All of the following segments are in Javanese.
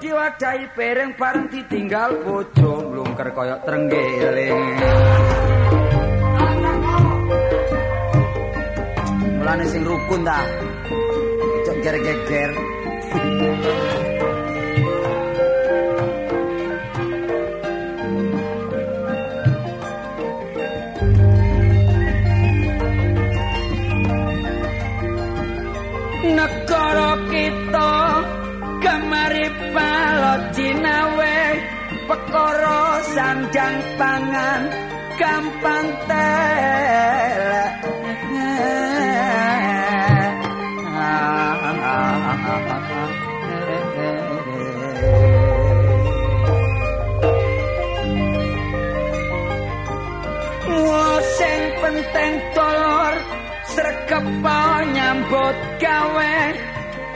diwadahi bareng bareng ditinggal bojo mlungker kaya trenggeling mulane sing rukun ta? Cok geger-geger sanjang pangan gampang telek. Sing penting dolor sregep nyambut gawe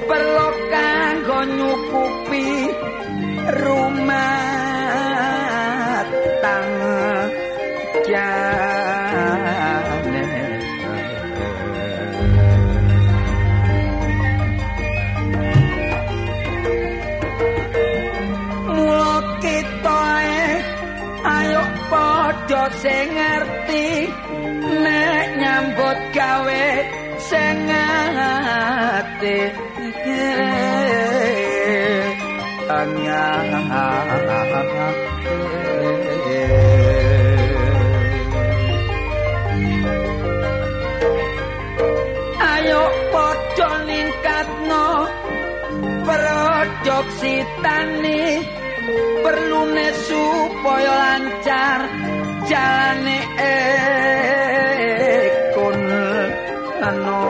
perlu kanggo nyukupi rumah ayo padha sing ngerti nek nyambut gawe sing ati. Ayo produksi tani perlune supaya lancar jalane ekon. Anone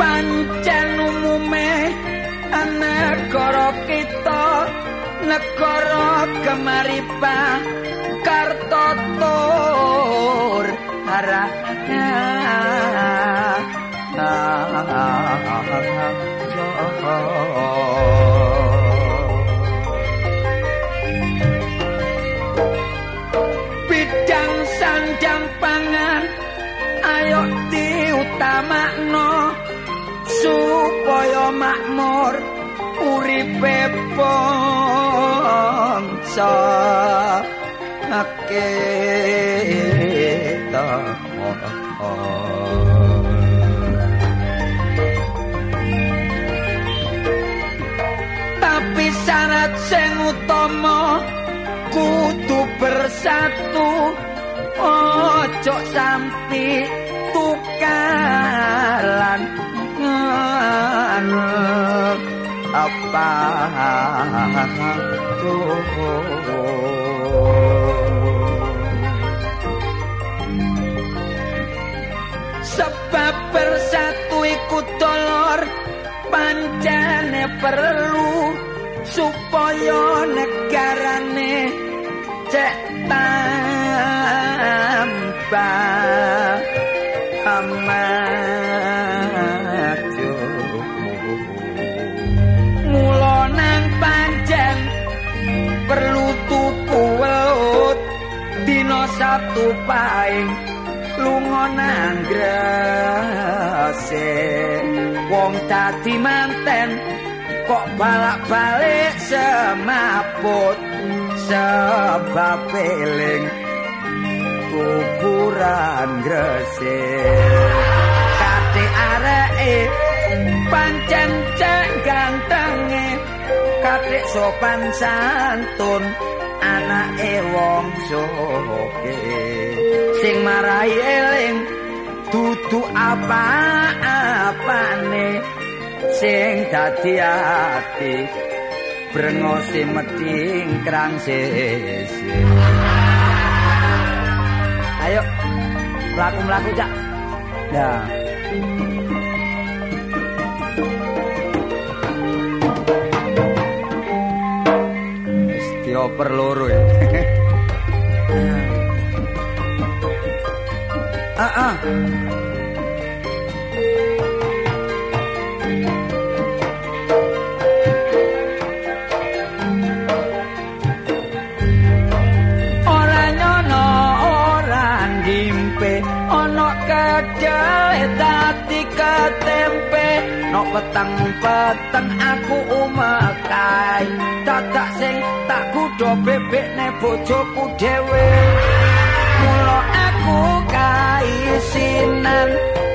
pancen umume negara kita negara kemaripa bidang sanjang pangan ayo diutamakno supaya makmur uripe bangsa. Kita tapi syarat sing utama kudu bersatu. Ojo sampai tukaran apa? sebab bersatu ikut dolor. Pancane perlu supaya negarane cek tambah amaju mula nang panjang perlu tuku welut dina sabtu paing lunga nang grase wong dadi manten kok balak-balik semaput. Sebab eling kuburan gresik. Kate areke pancen cek gantenge. Kate sopan santun anake wong soke sing marai eling dudu apa-apane. Sing dadi ati brengose meding krang sese ayo mlaku-mlaku cak. Wis dioper loro ya ah. Ora nyono ora ndimpe ana kedhe dadi ketempe. Nok petang peteng aku umekai. Dadak sing tak kudu bebekne bojoku dhewe. Mulo aku kaisinan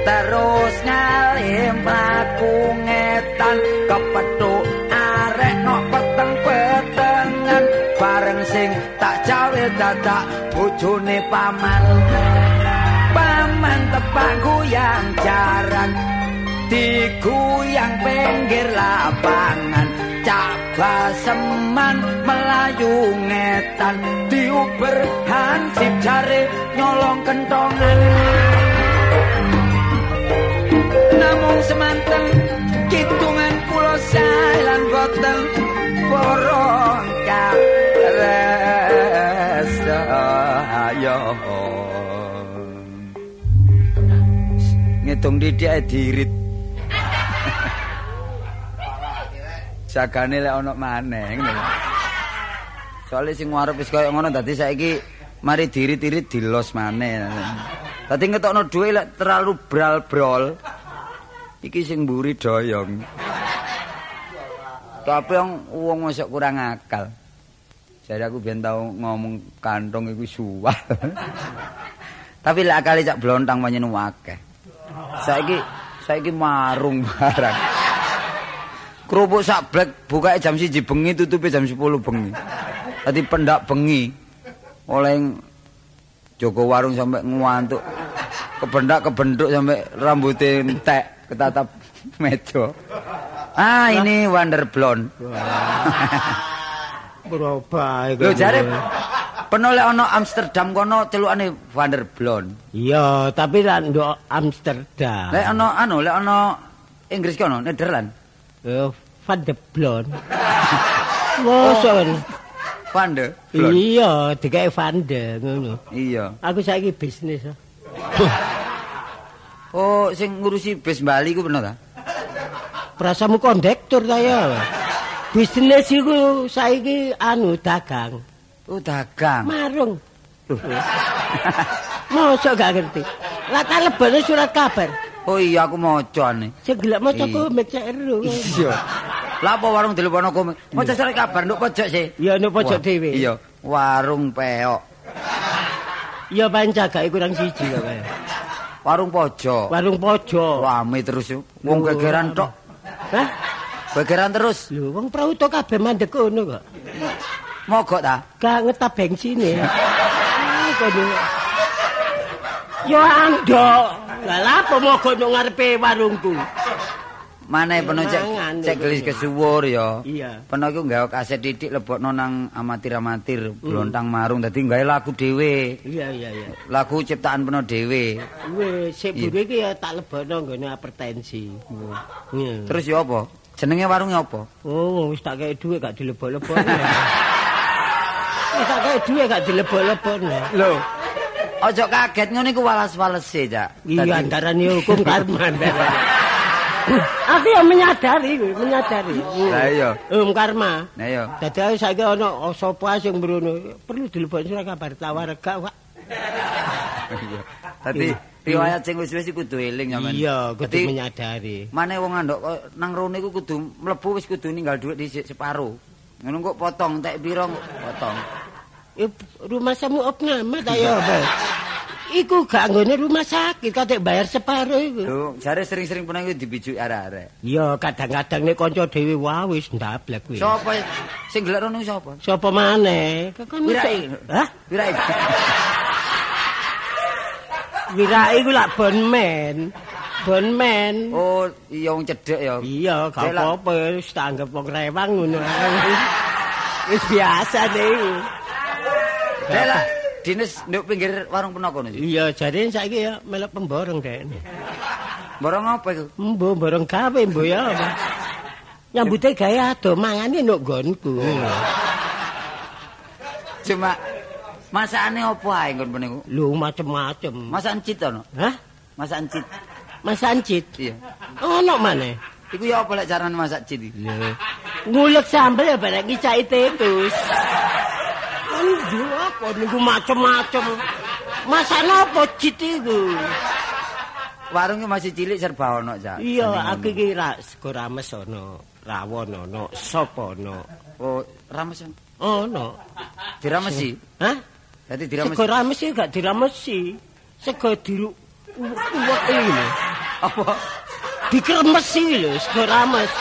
terus ngalim aku ngetan. Kepethuk arek nok peteng-petengan bareng sing tak cawe dadak bojone paman. Paman tepak guyang jaran diguyang pinggir lapangan. Caba seman melayu ngetan diuber hansip jare nyolong kentongan namung semanten kitungan kula salan boten porong karesa ayo ngitung didik dirit jagane lek ana maneh ngono. Soale sing ngarep wis kaya ngono dadi saiki mari dirit-irit dilos maneh. Dadi ngetokno dhuwit lek terlalu bral-brol. Iki sing mburi doyong. Tapi wong mosok kurang akal. Jadi aku biyen tau ngomong kantong iku suwah. Tapi lek akale cak blontang panjen akeh. Saiki saiki marung barang. Kerupuk sak blek bukake jam 1 bengi tutupe jam 10 bengi. Dadi pendak bengi. Oleh Joko warung sampai ngantuk. Kebendak kebenduk sampai rambutnya entek ketatap meja. Ah, ini Wonder Blonde. Berapa Lho jare penoleh ana Amsterdam kono celukane Wonder Blonde. Iya, tapi ndok Amsterdam. Lek ana anu, lek ana Inggris kono, Nederland. Eh, Van de Blon. Moson. Van de Blonde. Iya, digawe Van de ngono. Iya. Aku saiki bisnis. Oh, sing ngurusi bis Bali ku bener ta? Prasamu kondektur ta ya. Bisnis iku saiki anu dagang. Oh, dagang. Marung. Mosok gak ngerti. Lah tak lebone surat kabar. Oh iya aku maca nih. Sing gelek maca Iya. komik cek ero. Iya. Lah apa warung dilepono komik? Maca surat kabar nduk pojok sih. Ya nek pojok dhewe. Iya, warung peok. Ya pancagake kurang siji kok kaya. Warung pojok. Warung pojok. Rame terus. Wong gegeran tok. Hah? Gegeran terus. Lho, wong prauto kabeh mandek kono kok. Mogok ta? Gak ngetap bensin ya. Ah, kono. Yo andok. Lah apa mogok nang ngarepe warungku? Maneh peno cek cek gelis kesuwur ya. Iya. Peno iku nggawe kaset titik lebokno nang amatir-amatir blontang marung dadi nggawe lagu dhewe. Iya iya iya. Lagu ciptaan peno dhewe. Wis sik buru iki ya tak lebono nggone apertensi. Iya. Terus ya apa? Jenenge warungnya apa? Oh, wis tak kei dhuwit gak dilebok-lebokno. Wis tak kei dhuwit gak dilebok-lebokno. Lho. Ojo kaget ngono iku walas-walese, Cak. Iya antarane hukum karma. Aku yang menyadari, menyadari. Lah iya. Hukum karma. Nah iya. Dadi saiki ana sapa sing mrono perlu dilebokno surat kabar tawar gak, Pak. Dadi riwayat sing wis-wis kudu eling sampean. Iya, kudu menyadari. Maneh wong andok nang rone iku kudu mlebu wis kudu ninggal dhuwit dhisik separo. Ngono kok potong tek pira potong. Eh, rumah samu opname ta ya, Pak. Iku gak nggone rumah sakit, katek bayar separo iku. Lho, jare sering-sering pernah iku dibijuki arek-arek. Iya, kadang-kadang nek kanca dhewe wah wis ndablek kuwi. Sopo sing gelek rono sapa? Sapa maneh? Wirai. Hah? Pira iki? Wirai iku lak bonmen. Bonmen. Oh, iya wong cedhek ya. Iya, gak apa-apa, wis tak anggap wong rewang ngono. Wis biasa deh. Dek lah, dinis nduk pinggir warung penoko niku. Iya, jadi saiki ya melok pemborong deh. Borong apa iku? Mbo borong gawe mbo ya. Nyambute gawe ado mangane nduk nggonku. Cuma masakane apa ae nggon niku? Lho macem-macem. Masakan cit ono? Hah? Masakan cit. Mas Ancit. Iya. Ono maneh. Iku ya apa lek carane masak cit iki? Ngulek sambel ya bareng ngicai tetus. Apa niku macem-macem. Masakno apa cit iku? warungnya masih cilik serba ono, Cak. Iya, aku iki ra sego rames ono, rawon ono, sop ono. Oh, rames. Ono. Diramesi. Hah? Dadi diramesi. Sego rames iki gak diramesi. Sego di uwek ini. Apa? Dikremesi lho sego rames.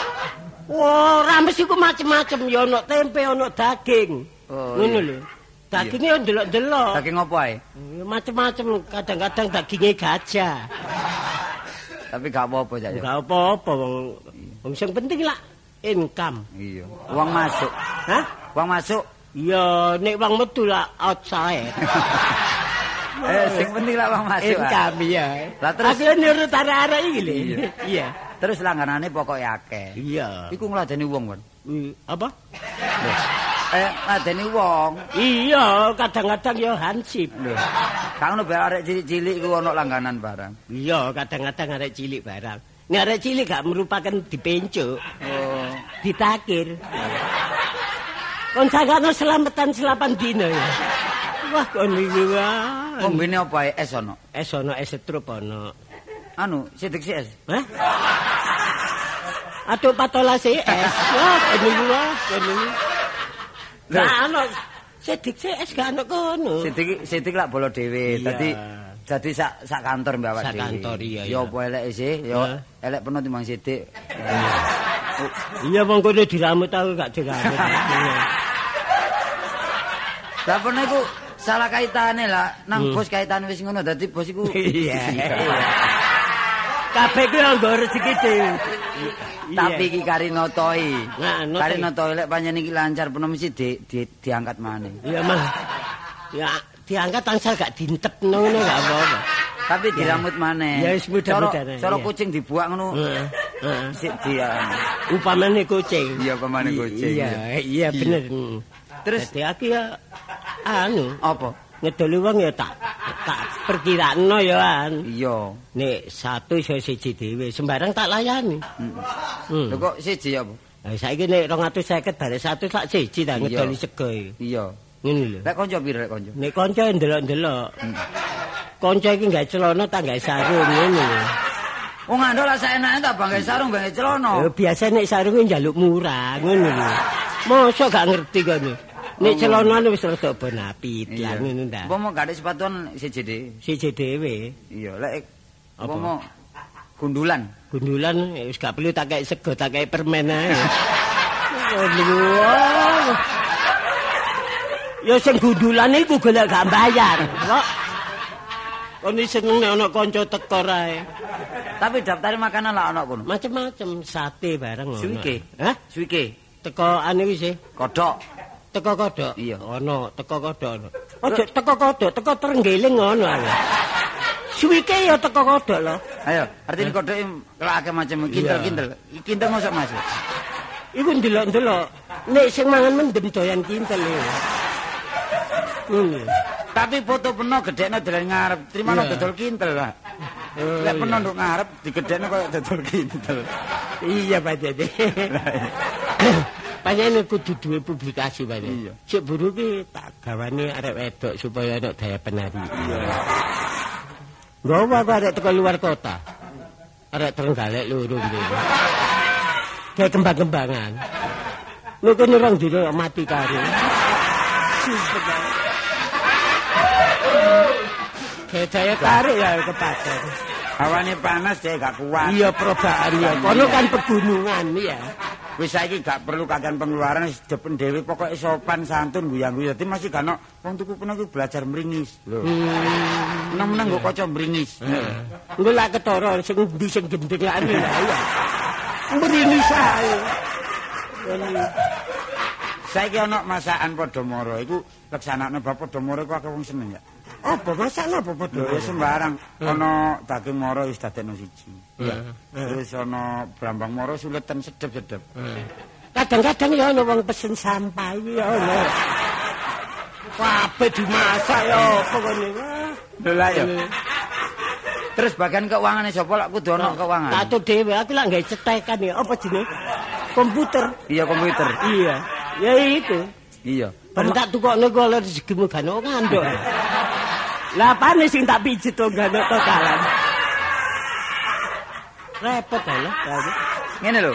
Wah, rames iku macem-macem ya ono tempe, ono daging. Oh, Ngono lho. Dagingnya yo ndelok-ndelok. Daging apa ae? Macem-macem, kadang-kadang dagingnya gajah. Tapi gak apa-apa, ya. Enggak apa-apa wong. Wong sing penting lah income. Iya. Uang masuk. Hah? Uang masuk. Ya nek wong metu lah outside. Eh, sing penting lah uang masuk. income ya. Lah, terus- aku nurut arek-arek iki lho. Iya. Iya. Terus langganane pokoknya akeh. Iya. Iku ngladeni wong, Kon. Hmm, Apa? Eh, ngladeni wong. Iya, kadang-kadang ya hansip. Lho. Kang bae arek cilik-cilik iku ono langganan barang. Iya, kadang-kadang arek cilik barang. Nek arek cilik gak merupakan dipencuk, Oh. ditakir. Kon sakano selamatan selapan dino ya. Wah, kon iki wah. Kombine apa ae es ono? Es ono es setrup ono. Anu, sidik si es. Hah? Aduh patola si es. Wah, kon iki wah, kon iki. Gak ono sedik si es gak ono kono. Sidik sidik lak bolo dhewe. Dadi dadi sak sak kantor mbak awak Sak kantor, iya, Ya apa elek sih? Ya elek penuh timbang sidik. Iya wong kono diramut aku gak diramut. Lah pernah iku salah kaitane lah nang Hmm. bos kaitan wis ngono dadi bos iku Iya. Kabeh ku nggo rezeki dhewe. tapi iki kari notoi. Nah, notoi. Kari notoi lek panjenengan iki lancar penuh mesti di, di, diangkat maneh. Iya mah. Ya diangkat tansel gak diintepno ngono gak apa-apa. Tapi diramut maneh. Ya, wis mudah-mudahan, Cara- kucing dibuak ngono. Heeh. Sik dia. Upamane kucing. Iya, upamane kucing, Iya, iya. bener. Terus Jadi aku ya anu apa? Ngedoli wong ya tak tak perkirakno ya an. Iya. Nek satu iso siji dhewe, sembarang tak layani. Hmm. Lho kok siji apa? Lah saiki nek 250 bare satu tak siji ta ngedoli sego iki. Iya. Ngene lho. Lek kanca lek kanca? Nek kanca ndelok-ndelok. Kanca iki gawe celana tak gawe sarung ngene lho. Wong andol lah saenake tak bangke sarung bangke celana. Ya biasa nek sarunge njaluk murah ngono lho. Mosok gak ngerti kono. Nek celanane wis rada ben apit lah ngono ta. Apa mau gak sepatuan siji dhewe? Siji dhewe. Iya, lek apa gundulan? Gundulan eh, wis gak perlu tak kei sego, tak kei permen ae. Ya sing gundulan iku golek gak bayar. Kok Kon iki seneng nek ana kanca teko rae. Tapi daftar makanan lah ana kono. Macem-macem sate bareng ono. Suwike. Hah? Suwike, Teko ane wis e. kodok. Teko kodok. Iya. Ono, teko kodok ono. Ojo teko kodok, teko terenggeling ono ae. Suwike ya teko kodok lho. Ayo, artinya kodok kalau akeh macam kintel-kintel. Kintel masuk masuk. Iku ndelok-ndelok. Nek sing mangan mendem doyan kintel e. Ngono. Tapi foto peno gedekno dolan ngarep, terima Iya. dodol kintel, Pak. Oh, Lek peno nduk ngarep digedekno koyo dodol kintel. Iya Pak Dede. Panjenengan kudu duwe publikasi. Iya. Sik buru ki tak gawane arek wedok supaya ana daya penari. Gawa aku arek teko luar kota. Arek Trenggalek loro ngene. Kayak kembang-kembangan. Lho kene orang dino mati. Pak. Kayak daya tarik ya kepaten. Hawane panas deh gak kuat. Iya perobaan ya. Kono kan pegunungan ya. Wis saiki gak perlu kakean pengeluaran wis depen dhewe pokoke sopan santun guyang-guyu. Dadi masih gak ono wong tuku iki belajar mringis. Lho. Meneng-meneng kok kaca mringis. Engko lak ketara sing ndi sing gendengane ya. ya. Mrini sae. Saiki ono masakan Podomoro iku leksanane bab Podomoro iku akeh wong seneng ya. Apa masalah apa padha? Ya sembarang ono daging moro wis dadekno siji. Terus ono brambang moro suletan sedep-sedep. Kadang-kadang ya ana wong pesen sampah iki ya ono. Kabeh dimasak ya apa kene. Lho lah ya. Terus bagian keuangan sapa lak kudu ono keuangan. Satu dhewe aku lak gawe cetekan ya apa jenenge? Komputer. Iya komputer. Iya. Ya itu. Iya. Ben tak tukokno kok rezekimu gak ono ngandok. Lah apane sing tak pijet to gak ono totalan. repot ta lho. Ngene lho.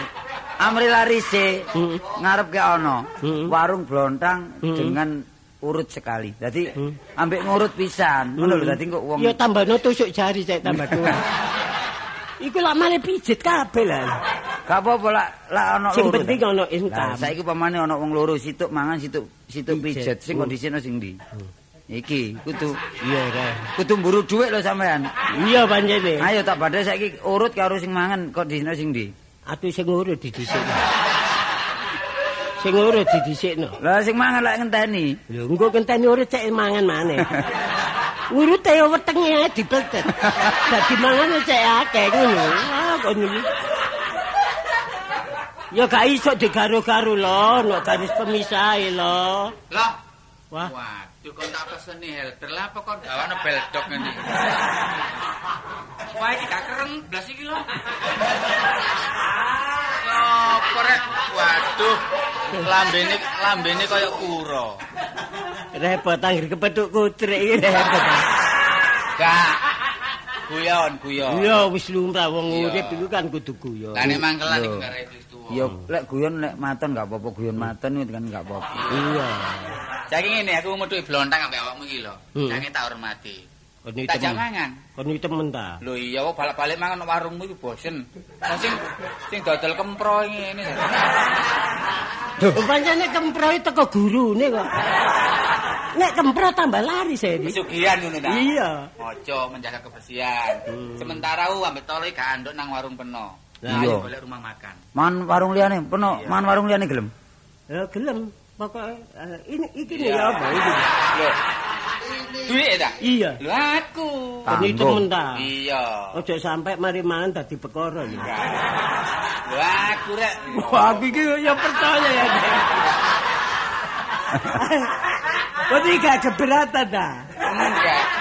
Amri larise Heeh. ngarep ke ana Mm. warung blontang Mm. dengan urut sekali. Dadi Mm. ambek ngurut pisan. Ngono lho dadi kok wong Ya tambahno tusuk jari saya tambah tua. Iku lak male pijet kabeh lah. gak apa-apa lak lak ana Sing loro. penting ta. ana Lah income. saiki pamane ana wong loro situk mangan situk situk Pijet. Sing kondisine sing ndi? Iki kudu Iya ra. kudu mburu dhuwit lho sampean. Iya panjene. Ayo tak badhe saiki urut karo sing mangan kondisine sing ndi? Atuh sing urut didhisikno. Sing urut didhisikno. Lah sing mangan lek ngenteni. Lho engko kenteni urut cek mangan maneh. Urute yo wetenge ae dipletet. Dadi mangane cek akeh ngono. Ah kok niku. Ya gak iso digaro-garo lho, nek garis pemisahe lho. Lah, Wah, waduh kon tak peseni helder lah apa kon gawane beldok ngene. Wah, iki gak kereng blas iki lho. Rek? Waduh. Lambene lambene kaya kura. repot anggere kepethuk kutrik iki repot. Gak. Guyon, guyon. Iya wis lumrah wong urip iku kan kudu guyon. Lah nek mangkelan iku gak iblis tuwa. Ya lek guyon lek maton gak apa-apa guyon maton itu kan gak apa-apa. Iya. Saiki ngene aku metuki blontang ambek awakmu iki lho. Jange tak hormati. Kon iki Tak jak mangan. Kon iki temen ta. Lho iya kok balik-balik mangan nang warungmu iki bosen. Sing sing dodol kempro ngene. Oh, Pancene kemproy teko gurune kok. Nek kempro tambah lari saya ini. Pesugihan ngono ta? Iya. Ojo menjaga kebersihan. Hmm. Sementara u ambek tole gak anduk nang warung peno. Lah, iya. Golek rumah makan. Man warung liyane, peno man warung liyane gelem. Ya gelem. Pokoke eh, ini iki ya apa iki? Lho. Duit ta? Iya. Lho aku. Tanggung. temen ta. Iya. Ojo sampai mari mangan dadi perkara ya. Lho aku rek. Wah, aku iki ya percaya ya. Kok iki gak keberatan ta? Enggak.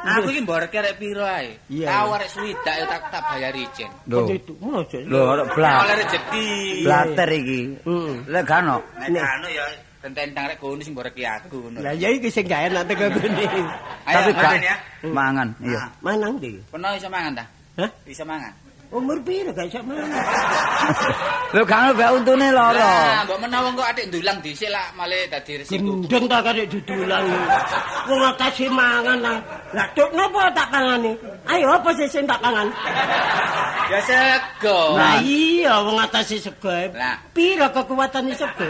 Aku iki mboreke rek piro ae. Tahu arek swidak ya tak tak bayar ijen. Lho. Itu mojo. Lho ora Oleh blat. rezeki. Blater iki. Heeh. Lek gak ono. Nek anu ya tentang rek kono sing mboreke aku ngono. Lah ya iki sing gak enak teko kene. Tapi gak mangan ya. mangan, iya. Ah. Manang ndi? Peno iso mangan ta? Hah? Bisa mangan. Umur piro gak iso mangan? Lho gak ono gak untune Lah, loro. mbok menawa kok atik ndulang dhisik lah malah dadi resiko. Gendeng tak karek dudulan. Wong akase mangan lah. Lah tuk napa tak pangane? Ayo apa sih sing tak pangan? Ya sego. Lah iya wong atase sego. Lah. Piro kekuatane sego?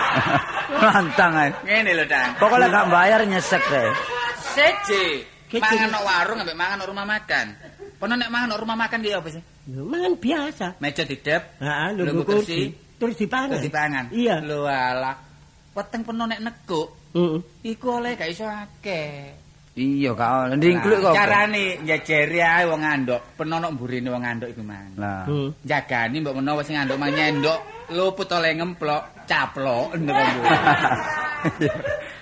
Lantang ae. Ngene lho, Dang. Pokoknya gak bayar nyesek deh. Seje. Mangan nang warung ambek mangan nang rumah makan. Peno nek mangan nang rumah makan ki apa sih? Mangan biasa. Meja didep, Heeh, Lungguh kursi. Terus dipangan. terus dipangan. Iya. Lho alah. Weteng peno nek nekuk, Heeh. iku oleh gak iso akeh. Iya gak ono. Ndingkluk kok. Carane njajeri ae wong andok, peno nek mburine wong andok iku mang. Lah. Heeh. Jagani mbok menawa sing andok mang nyendok, luput oleh ngemplok, caplok ndek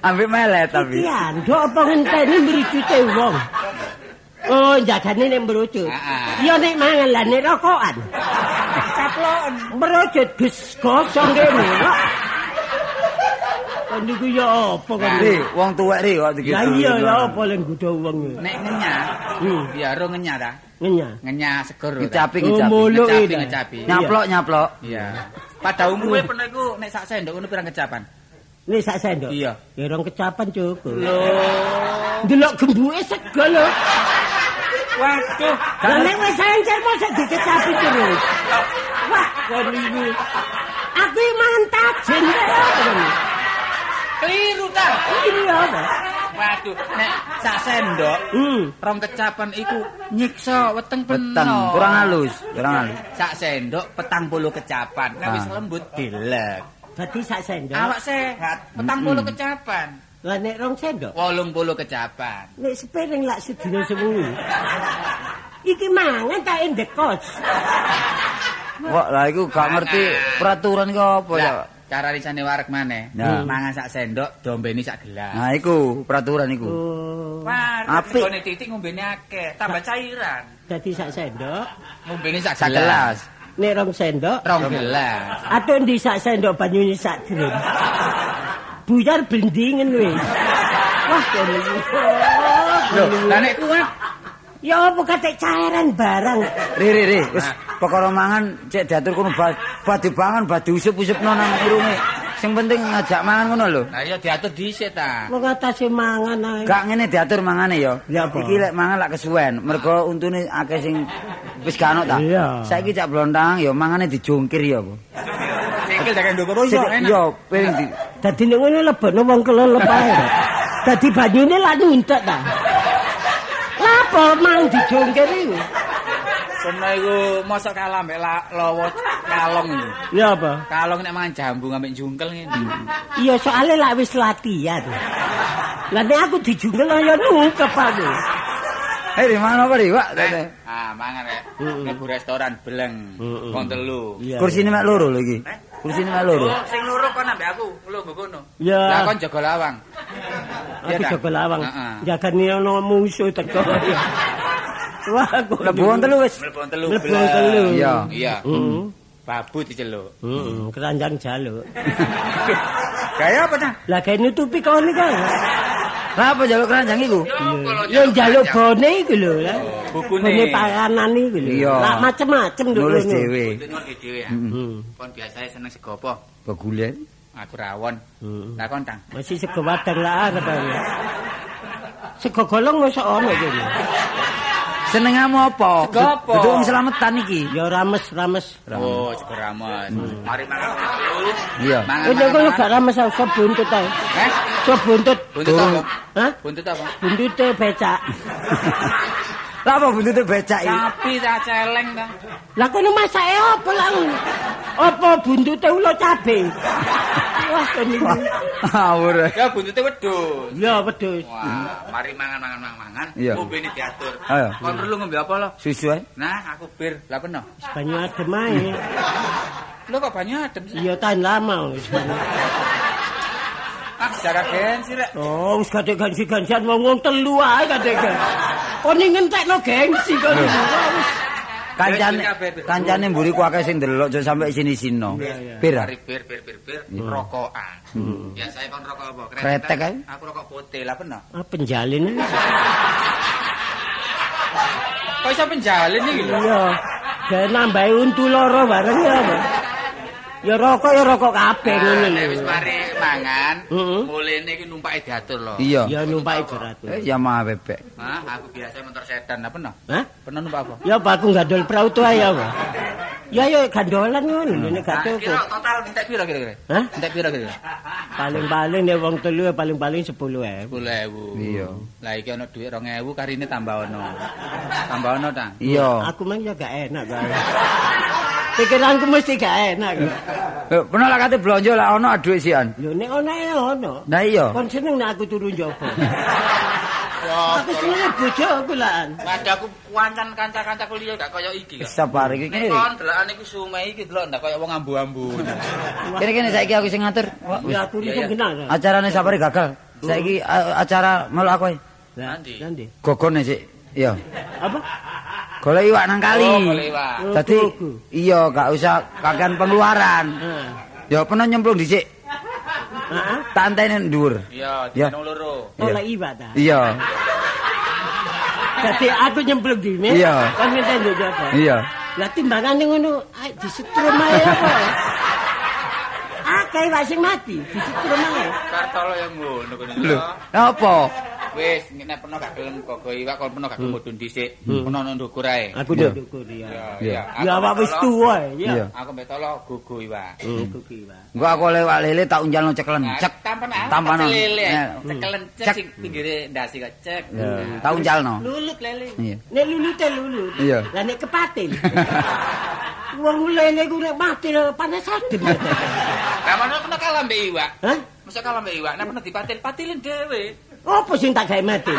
Ambek melet tapi. Iya, ndok apa ngenteni mricute wong. Oh, jagane nek merucut. Heeh. Iya nek mangan lah nek rokokan. Caplok. Merucut dus gosong kene. kok. Kan niku ya apa kan? Ri, wong tuwek ri kok gitu. Ya iya ya apa lan gudo wong. Nek ngenyah, Hmm. ya ro ngenyah ta? Ngenya. Ngenyah seger. Ngecapi Oh, ngecapi. Ngecapi, ini. ngecapi. Nyaplok nyaplok. Iya. Pada umumnya pernah iku nek sak sendok ngono pirang kecapan? Nih sak sendok. Iya. Ya rong kecapan cukup. Loh. Delok gembuke sego lho. Waduh. Lah nek wis encer mosok dikecapi terus. Wah, kon iki. Aku iki mangan apa kan? Keliru ta? Ini apa? Waduh, nek sak sendok Hmm. rong kecapan iku nyiksa weteng peno. Peteng, kurang halus, kurang halus. Sak sendok petang puluh kecapan. Nek wis Ah. lembut dilek. Dadi sak sendok. Awak sehat, petang puluh kecapan. Lah nek rong sendok. Wolung puluh kecapan. Nek sepiring lak sedina sewengi. Iki mangan tak endekos. Kok lah iku gak ngerti peraturan iki apa ya. Cara risane wareg maneh. Ya. Mangan sak sendok, dombeni sak gelas. Nah iku peraturan iku. Oh. Wah, Apik. segone titik ngombene akeh, tambah cairan. Dadi sak sendok. Ngombene sak Sak gelas. Nek rong sendok. Rong gelas. Atau ndi sak sendok banyune sak drum. Buyar blendingen wis. Wah, kene iki. Lho, lah nek kuwi Ya apa katek cairan barang. Ri ri ri, wis perkara mangan cek diatur kono ba- badhe pangan badhe usup-usupno nang urunge. Sing penting ngajak mangan ngono lho. Lah iya diatur dhisik ta. Wong atase mangan ae. Gak ngene diatur mangane ya. Ya apa? Iki lek mangan lak kesuwen, mergo untune akeh sing wis gak ono ta. Iya. Saiki cak blontang ya mangane dijungkir ya apa. Sikil jaga ndukuro yo enak. Yo, piring di Dadi nek ngene lebokno wong kelelep ae. Dadi banyune lak nuntek ta. Lapo mang dijongker iku? Iku mosok kalah mbek la- lawa kalong iki. Ya apa? Kalong nek mangan jambu ngambek jungkel ngene. Iya soalnya lak wis latihan. Lah nek aku dijungkel ya nungkep aku. Eh, di mana apa di, Pak? Eh, Ah, mangan rek. Mlebu restoran beleng. Wong telu. Iya. Kursine mek loro lho iki. Kursine mek loro. Oh, sing loro kon ambek aku, lu nggo kono. Ya. Lah kon jaga lawang. Iya Aku jaga lawang. Heeh. Jagani ono musuh teko. Wah, wong telu wis. Mlebu telu. Mlebu beleng. telu. Iya. Iya. Heeh. Babu diceluk. Heeh, keranjang jaluk. Gaya apa ta? Lah kayak nutupi kau ini kan. Apa jaluk keranjang iku? Yang jaluk bone iku lho ya. Bukune. Bone panganan iku lho. Iya. Lah macem-macem lho. Nulis dhewe. Nulis dhewe ya. Hmm. Kon biasanya seneng sego apa? Begule. Aku rawon. Lah kon tang. Masih sego wadang lah arep ae. Sego golong mosok ono kene. Senengamu apa? Apa? Duduk wong slametan iki. Ya rames rames. Oh, sego rames. Mari mangan. Iya. Mangan. Ini kok gak rames so buntut ae. Eh? So buntut. Buntut apa? Hah? Buntut apa? Buntute becak. Lah apa buntute becak iki? Sapi ta celeng ta. Lah kono masake apa lah? Apa buntute ulo cabe? Wah, kene. Awur. Ya buntute wedhus. Ya wedhus. Wah, mari mangan mangan mangan mangan. Iya. Ngombe ini diatur. Ayo. Kon perlu ngombe apa lo? Susu ae. Nah, aku bir. Lah peno. Banyu adem ae. Lo kok banyak adem sih? Iya tahan lama wis. Ah, secara gengsi rek. Oh, wis gade gansi-gansian wong wong telu ae gade kan. Kon ngentekno gengsi kon. Wis. Kancane Bir. kancane mburiku akeh sing ndelok aja sampe sini-sino. Bir. ah? Mari bir bir bir bir rokokan. Ya saya kon rokok apa? Kretek ae. Aku rokok putih lah peno. Ah penjalin. Kok iso penjalin iki lho? Iya. Gawe nambahi untu loro bareng ya. Apa? Ya rokok ya rokok kabeh ngono Nek wis lho. mari mangan, mulene iki numpake diatur lho. Iya. Ya numpaki berat. Eh, ya mah bebek. Hah, aku biasa motor sedan lah peno. Hah? Peno numpak apa? Ya apa aku gadol perahu tuh ya apa? Ya ya gandolan ngono lho nek gak Ah, cukup. kira total entek pira kira-kira? Hah? Entek pira kira-kira? Paling-paling nek wong telu ya paling-paling 10.000. 10.000. Iya. Lah iki ana dhuwit 2.000 karine tambah ono. Tambah ono ta? Iya. Aku mah ya gak enak gawe. Pikiranku mesti gak enak. Lho, pernah lah kate blonjo lah ono dhuwit sian. Lho nek ono ya ono. Nah iya. Kon seneng nek aku turun jopo. Aku seneng bojoku lah. Ada aku wancan kanca-kanca kuliah gak kaya iki kok. Sabar iki Nek kon delokane iku sume iki delok ndak kaya wong ambu-ambu. Kene-kene saiki aku sing ngatur. Ya aku iso iya. kenal. Acarane sapare gagal. Saiki a- acara melok aku. Lah, Nanti. nanti. Gogone sik. Iya. Apa? Golek iwak nang kali. Oh, golek iwak. Dadi iya gak usah kakean pengeluaran. Heeh. Ya pernah nyemplung dhisik. Heeh. Tak antene dhuwur. Iya, Ya. dino loro. Oleh iwak ta. Iya. Dadi aku nyemplung dine. Iya. Kan minta nduk jopo. Iya. Lah timbangane ngono, ae disetrum ae apa? Akeh wae sing mati, disetrum ae. Kartolo yang ngono kene. Lho, apa? Wis, nek pernah gak gelem gogo iwak, kon pernah gak gelem mudhun dhisik. Pernah nang ndukur ae. Aku Iya. nduk dukur ya. Ya, Iya. Ya awak wis tuwa ya. Aku mbek tolo gogo iwak. Dukur iwak. Engko aku lewat lele tak unjalno ceklen. Cek. tampan Tampanan. lele. Eh, Cekelen Cek. sing pinggire ndasi kok cek. Tak unjalno. Lulut lele. Iya. Nek lulute lulut. Iya. Lah nek kepatil. Wong lele ku nek mati panas adem. Lah mana pernah kalah mbek iwak? Hah? Masa kalah mbek iwak, nek pernah dipatil, patilin dhewe. Apa sing tak gawe mati?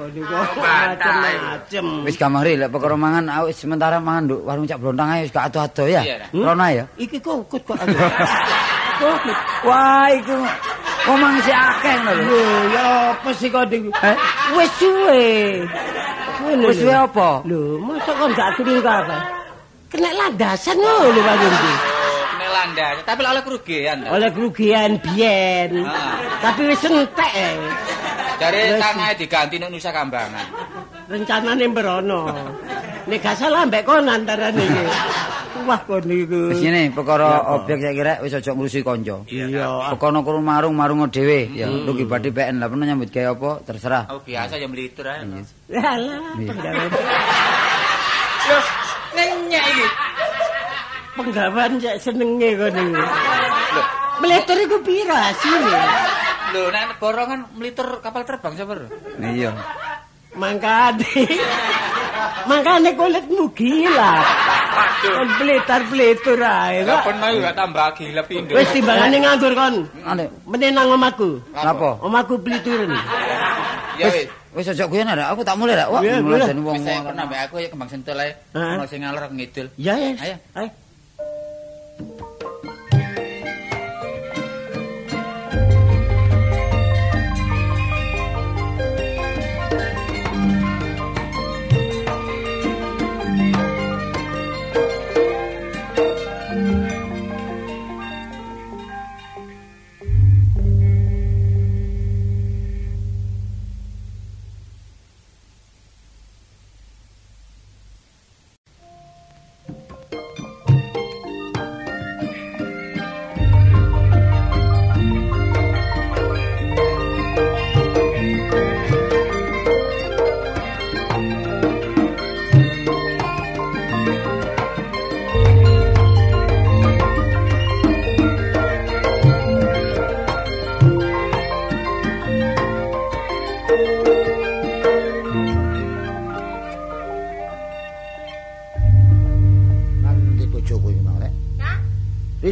Kok macem-macem. Wis gamari lek perkara mangan aku wis sementara mangan nduk warung Cak Blontang ae wis gak ado-ado ya. Hmm? Rono ya. Iki kokut kok aku. Kokut. Wah, iku omong si akeh ngono lho. Lho, ya apa sih kok ding? Eh? Wis suwe. Wis lho. suwe apa? Lho, mosok kok gak suring apa? Kena landasan ngono lho Pak Landas, tapi oleh kerugian. Oleh kerugian biyen. Ah. Tapi wis entek. Dari tanahnya diganti nek Nusa Kambangan. Rencanane mberono. Nek gak salah mbek kon antarane iki. Wah kon niku. Wis ngene, perkara objek saya kira wis aja ngurusi kanca. Iya. Pokoke kurung marung marung dhewe ya. Rugi badi PN lah pernah nyambut gawe apa terserah. Oh biasa ya melitur ae. Alah, penggawean. Loh, ngenyek iki. Penggawean cek senenge kon niku. Meletur iku piro asine? Lho, nek borongan melitur kapal terbang sapa? Iya. Mangkane. Mangkane kulitmu gila. Waduh. Kon pletar-pletur ae. Lah mau gak tambah gila pindho. Wis timbangane nganggur kon. Ane, Meneh nang omahku. napa? Omahku plituren. Ya wis. Wis aja guyon ada, aku tak mulai dak. Wah, mulai jane wong. Wis mbek aku ya kembang sentul ae. Ono sing ngalor ngidul. Ya ya. Ayo. Ayo. Thank you.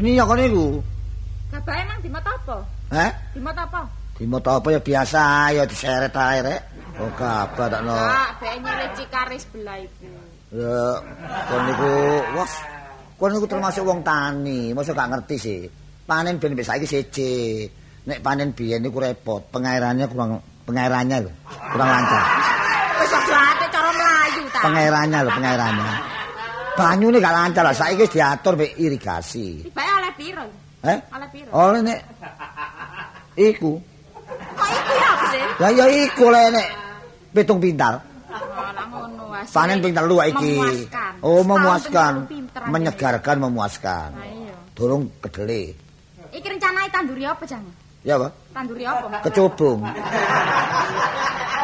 Ini ya kene iku. gabah emang di mata apa? Heh? Di mata apa? Di moto apa ya biasa ya diseret ae rek. Oh gabah tak no. Kak, be nyelip cikaris belah iku. Ya kon niku wah. Kon niku termasuk wong tani, mosok gak ngerti sih. Panen ben wis saiki siji. Nek panen biyen niku repot, pengairannya kurang pengairannya lho, kurang lancar. Wis aja ate cara mlayu ta. Pengairannya lho, pengairannya. Banyune gak lancar lah, saiki wis diatur mek irigasi. Oleh piro? Eh? Oleh piro? Oleh nek iku. Kok iku ya sih? Lah ya iku le nek pitung pintal. Asli. Panen pintal lu iki. Memuaskan. Oh, memuaskan. Menyegarkan, memuaskan. Nah, iya. Durung kedele. Iki rencanane tanduri apa, Jang? Ya apa? Tanduri apa? Kecubung.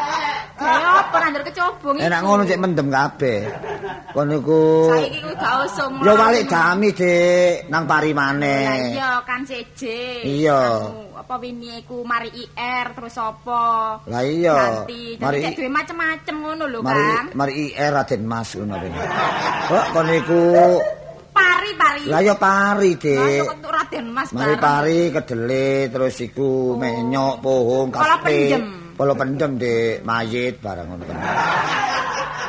Gawe apa nandur kecobong Enak ngono cek mendem kabeh. Kon niku Saiki kuwi gak usum. Ya balik jami, Dik, nang pari Lah maneh. iya kan CJ. Iya. Apa wingi iku mari IR terus apa? Lah iya. Mari cek duwe macem-macem ngono lho, Kang. mari IR Raden Mas ngono rene. Kok kon niku Pari pari. Lah ya pari, Dik. ketuk Raden Mas Mari pari kedele terus iku menyok pohong kaspe. Kala pendem Dik, mayit barang ngono kan.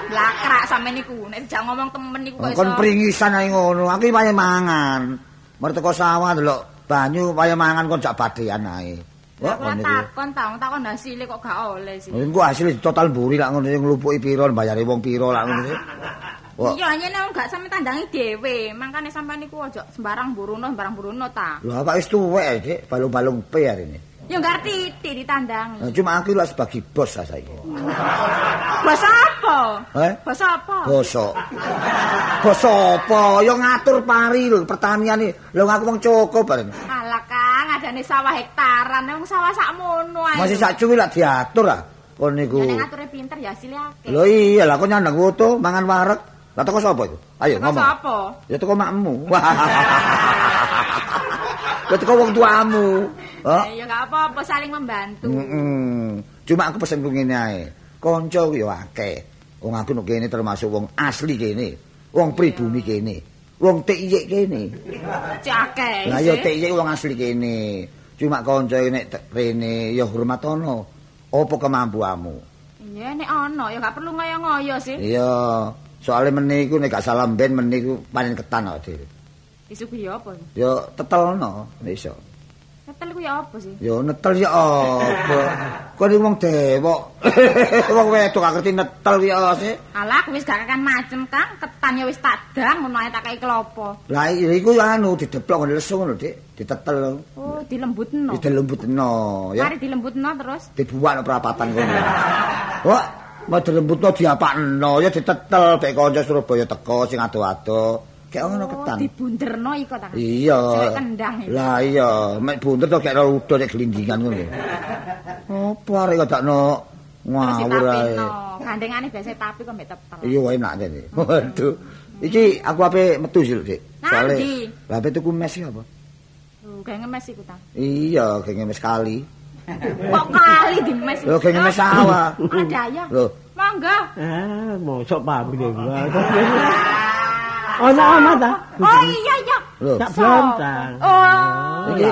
Blakrak sampe niku. Nek dijak ngomong temen niku kok Kon pringisan ae ngono, aku wae mangan. Mari teko sawah delok banyu wae mangan kon jak badean ae. Kok Aku kon niku. takon ta, wong takon hasile kok gak oleh sih. Engko hasil total mburi lak ngono nglupuki piro bayare wong piro lak ngono. Kok Iya, nyene wong gak sampe tandangi dhewe. Mangkane sampean niku aja sembarang buruno, sembarang buruno ta. lho apa wis tuwek Dik, balung-balung pe hari ini. Ya ngerti titik ditandangi. Nah, cuma aku lak sebagai bos lah saiki. Basa apa? Eh? Basa apa? Bosok. Bosok apa? Ya ngatur pari lho pertanian iki. Lho aku wong cukup bareng. Alah Kang, adane sawah hektaran, wong sawah sakmono ae. Masih sak cuwi lak diatur ah. Kon niku. Nek ngature pinter ya hasilnya akeh. Lho iya lah kok nyandang foto mangan wareg. Lah teko sapa itu? Ayo ngomong. sapa? Ya teko makmu. Ya teko wong tuamu. Oh. Ya gak apa-apa saling membantu. Heeh. Cuma aku pesen ku ngene ae. Kanca ku ya akeh. Wong aku nek kene termasuk wong asli kene. Wong pribumi kene. Wong TIY kene. Cek akeh. Lah ya sih. TIY wong asli kene. Cuma kanca nek te- rene ya hormatono. Apa kemampuanmu? Iya nek ana ya gak perlu ngoyo-ngoyo sih. Iya. Soale meneh iku nek gak salah ben meneh iku panen ketan kok dhewe. Disuguhi apa? Ya tetelno nek iso. Netel ku ya apa sih? Ya netel ya apa? Kon iki wong dewok. Wong wedok gak ngerti netel ya sih. Alah, wis gak kakan macem, Kang. Ketan ya wis tak dang, ngono ae tak kei klopo. Lah iku anu dideplok ngene lesu ngono, Dik. Ditetel. Oh, dilembutno. Dilembutno ya. Mari dilembutno terus. Dibuak nang perapatan kono. Wah, mau dilembutno diapakno ya ditetel bek kanca Surabaya teko sing ado-ado. Kayak ngono Oh, ketan. dibunderno iko ta. Iya. Lah iya, mek bunder to kayak udo nek glindingan ngono. Apa arek dakno ngawur ae. Gandengane biasa tapi kok mbek tepel. Iya enak kene. Waduh. Iki aku ape metu sih, Dik. Soale lah ape tuku mes apa? Oh, gawe ngemes iku ta. Iya, geng mes kali. Kok kali dimes. Lho geng mes sawah. Ada ya. Lho, Monggo. Ah, mosok pamile gua. Ana ta? Oh iya iya. lho. Tak blontang. Oh. Iki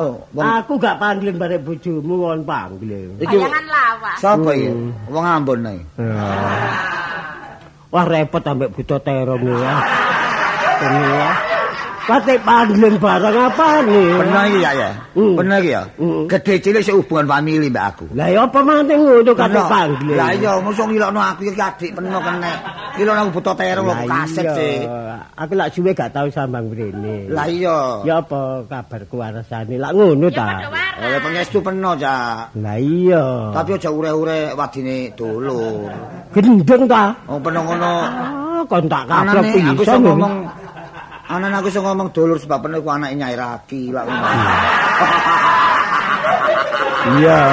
oh, wong Aku gak panggil barek bojomu kon panggil. iki Bayangan lawas. sapa iki? Wong Ambon ae. Wah repot ambek buta terong ya. Ini ya. Pate panggil barang apa nih? Bener iki ya ya. Hmm. Bener iki ya. Hmm. Gede cilik sik hubungan famili mbak aku. Lah ya apa maneh ngono kate panggil. Lah iya, mosok ngilokno aku iki adik peno kene. Ngilokno aku buta terong lho kaset sih. Aku lak suwe gak tau sambang mrene. Lah iya. Ya apa kabarku warasane? Lak ngono ta. Oleh pengestu peno, Cak. Lah iya. Tapi aja ure-ure wadine dulur. gendeng ta? Oh peno ngono. Ah, kon tak Anane aku ngomong Anane aku iso ngomong dulur sebab peno iku anake Nyai Raki lak ngono. Iya.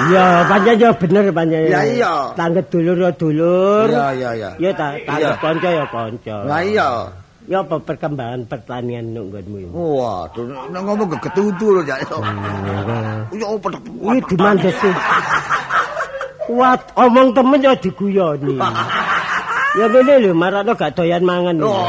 Iya, pancen ya bener pancen. Ya, iya. Tangget dulur ya dulur. Iya iya iya. Iya ta, tangget Iya. kanca ya kanca. Lah iya. Ya apa perkembangan pertanian nunggonmu iki? Waduh, nek ngomong gegetutu lho, Cak. Ya opo Iki dimandes. Kuat omong temen ya diguyoni. Ya ngene lho, marakno gak doyan mangan. Oh.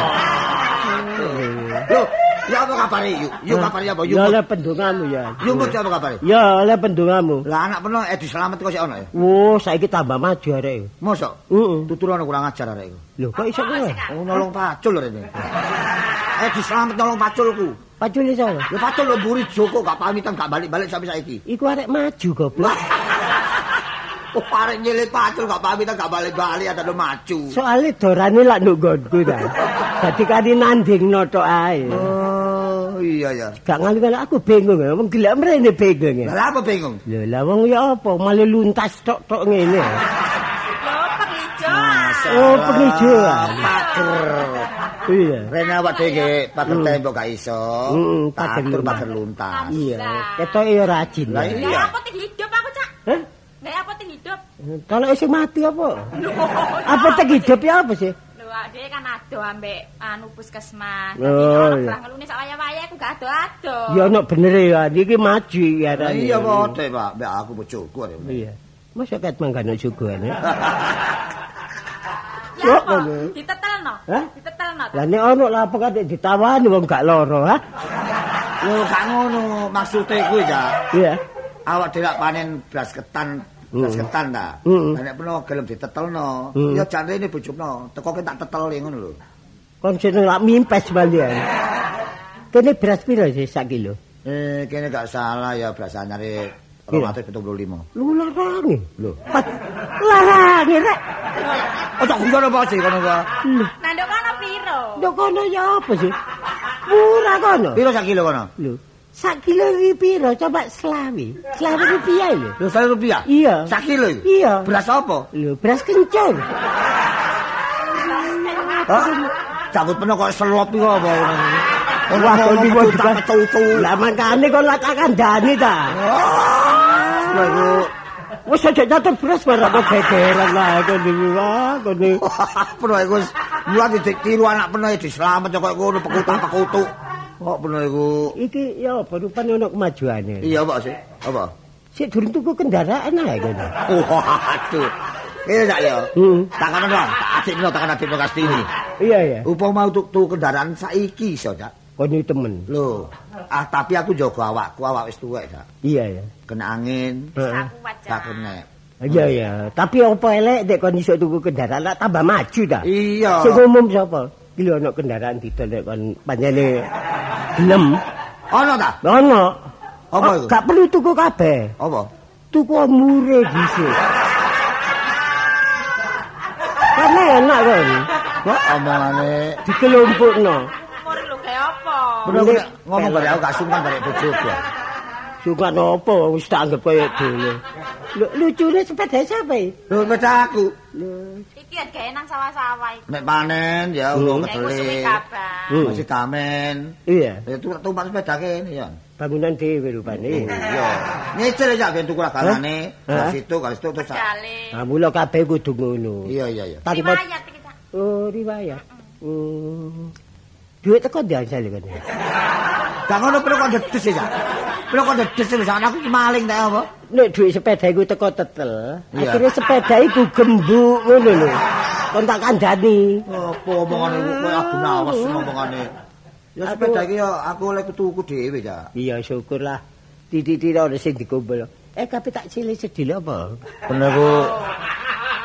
Yo, ya apa kabare yuk? Yuk kabare apa? Yuk. Ya oleh pendungamu ya. Yuk mesti apa kabare? Ya oleh pendungamu. Lah anak peno Edi Slamet kok sik ono ya? Wo, saiki tambah maju arek. Mosok? Heeh. Tuturane kurang ajar arek iku. Lho kok iso kowe? Oh, nolong pacul rene. Edi Slamet nolong paculku. Pacul iso. Ya pacul lho mburi Joko gak pamitan gak balik-balik sampai saiki. Iku arek maju goblok. Oh, arek nyelit pacul gak pamitan gak balik-balik ada lo maju. Soale dorane lak nduk nggonku ta. Dadi kari nandingno tok ae. Oh, iya ya. Gak ngali aku bingung ya, wong gila mrene bingung ya. Lah apa bingung? Lho, lah wong ya apa malah luntas tok-tok ngene. Lho, pengijo. Oh, penghijauan. Pager. Iya. Rene awak dhewe pager tembok gak iso. Hmm, pager Pager luntas. pager luntas. Iya, ketoke ya rajin. Lah ya. iya. Gaya apotek hidup aku, Cak. Hah? Gaya apotek hidup. Kalau isi mati apa? Apa tek hidup ya apa sih? Lho, dia kan ado ambek anu puskesmas. Oh, Dadi orang iya. perang ngelune sak waya-waya aku gak ado-ado. Ya ono bener ya, iki maju ya. Lah iya padha, Pak. Mbak aku bojoku arek. Iya. Masa ket mangkane suguhan ya? Apa? Ditetelno. Hah? Ditetelno. Lah nek ono lah apa kate ditawani wong gak loro, ha? Lho gak ngono, maksude kuwi ya. Iya. Awak dhewe panen beras ketan, beras Hmm. ketan ta. Hmm. Nek peno gelem ditetelno, Hmm. ya jane ini bojokno, tekoke tak teteli ngono lho. Kon seneng lak mimpes balian. Kene beras piro sih sak kilo? Eh, kene gak salah ya beras anyare Iya. 275. Lu larangi. Lho. Pat larangi rek. Oh, tak ngono apa sih kono ka? Lho, Nah, ndok kono piro? ndok kono ya apa sih? Murah kono. Piro sak kilo kono? Lho, sak kilo iki piro? Coba selawi. Selawi rupiah lho. Lho, 100 rupiah. Iya. Sak kilo iki? Iya. Beras apa? Lho, beras kencur. Hah? Cabut peno kok selop iku apa ngono. Wah, kok iki kok juga tutu. Lah makane kok lak tak kandhani ta. Lha Wis aja nyatur beras marang kok gegeran lah kok niku wah kok niku. peno iku wis ditiru anak peno di selamat kok ngono pekutuk-pekutuk. Kok peno iku Iki ya apa rupane ono kemajuane. Iya, Pak sih. Apa? Sik durung tuku kendaraan ae kene. Waduh. Ini sak ya. Hmm. Tangan ora, tak adikno tangan adikno Kastini. Iya ya. Upama mau tuku kendaraan saiki iso, Cak. Kon temen. Lho, ah tapi aku jaga awakku, awak wis tuwek, Cak. Iya ya. Kena angin, Heeh. Tak kena. Iya ya. Tapi apa elek nek kon iso tuku kendaraan lak tambah maju ta. Iya. Sing umum sapa? Iki lho ono kendaraan didol nek kon panjene gelem Ono ta? Ono. Apa iku? Gak perlu tuku kabeh. Apa? Tuku mure dhisik. Kan enak kan. Kok omongane Dikelompokno. Murid lho gawe apa? bener ngomong bare aku gak sungkan bare bojoku. Suka apa wis tak anggap kaya dhewe. Lu lucune sepeda siapa iki? Lho sepeda aku. Iki ya gawe nang sawah-sawah iki. Nek panen ya urung kabar. Hmm. Masih kamen. Iya, Ya tuh tumpak sepeda kene ya. bangunan dhewe rupane. Iya. Nyicil ya ben tuku laganane. Hah? Dari situ dari situ terus. Jale. Nah, mula kabeh kudu ngono. Iya iya iya. Tanpa Riwayat iki. Oh, riwayat. Hmm. Duit teko ndi asale kan. Gak ngono perlu kok dedes ya. Perlu kok dedes sak aku iki maling ta apa? Nek duit sepeda iku teko tetel, akhirnya sepeda iku gembuk ngono lho. Kon tak kandhani. Apa omongane iku koyo aku nawas omongane. Ya sepeda iki ya aku oleh tuku dhewe ya. Iya, syukurlah. Titik-titik ora sing dikumpul. Eh, tapi tak cilik sedih lho apa? Bener ku.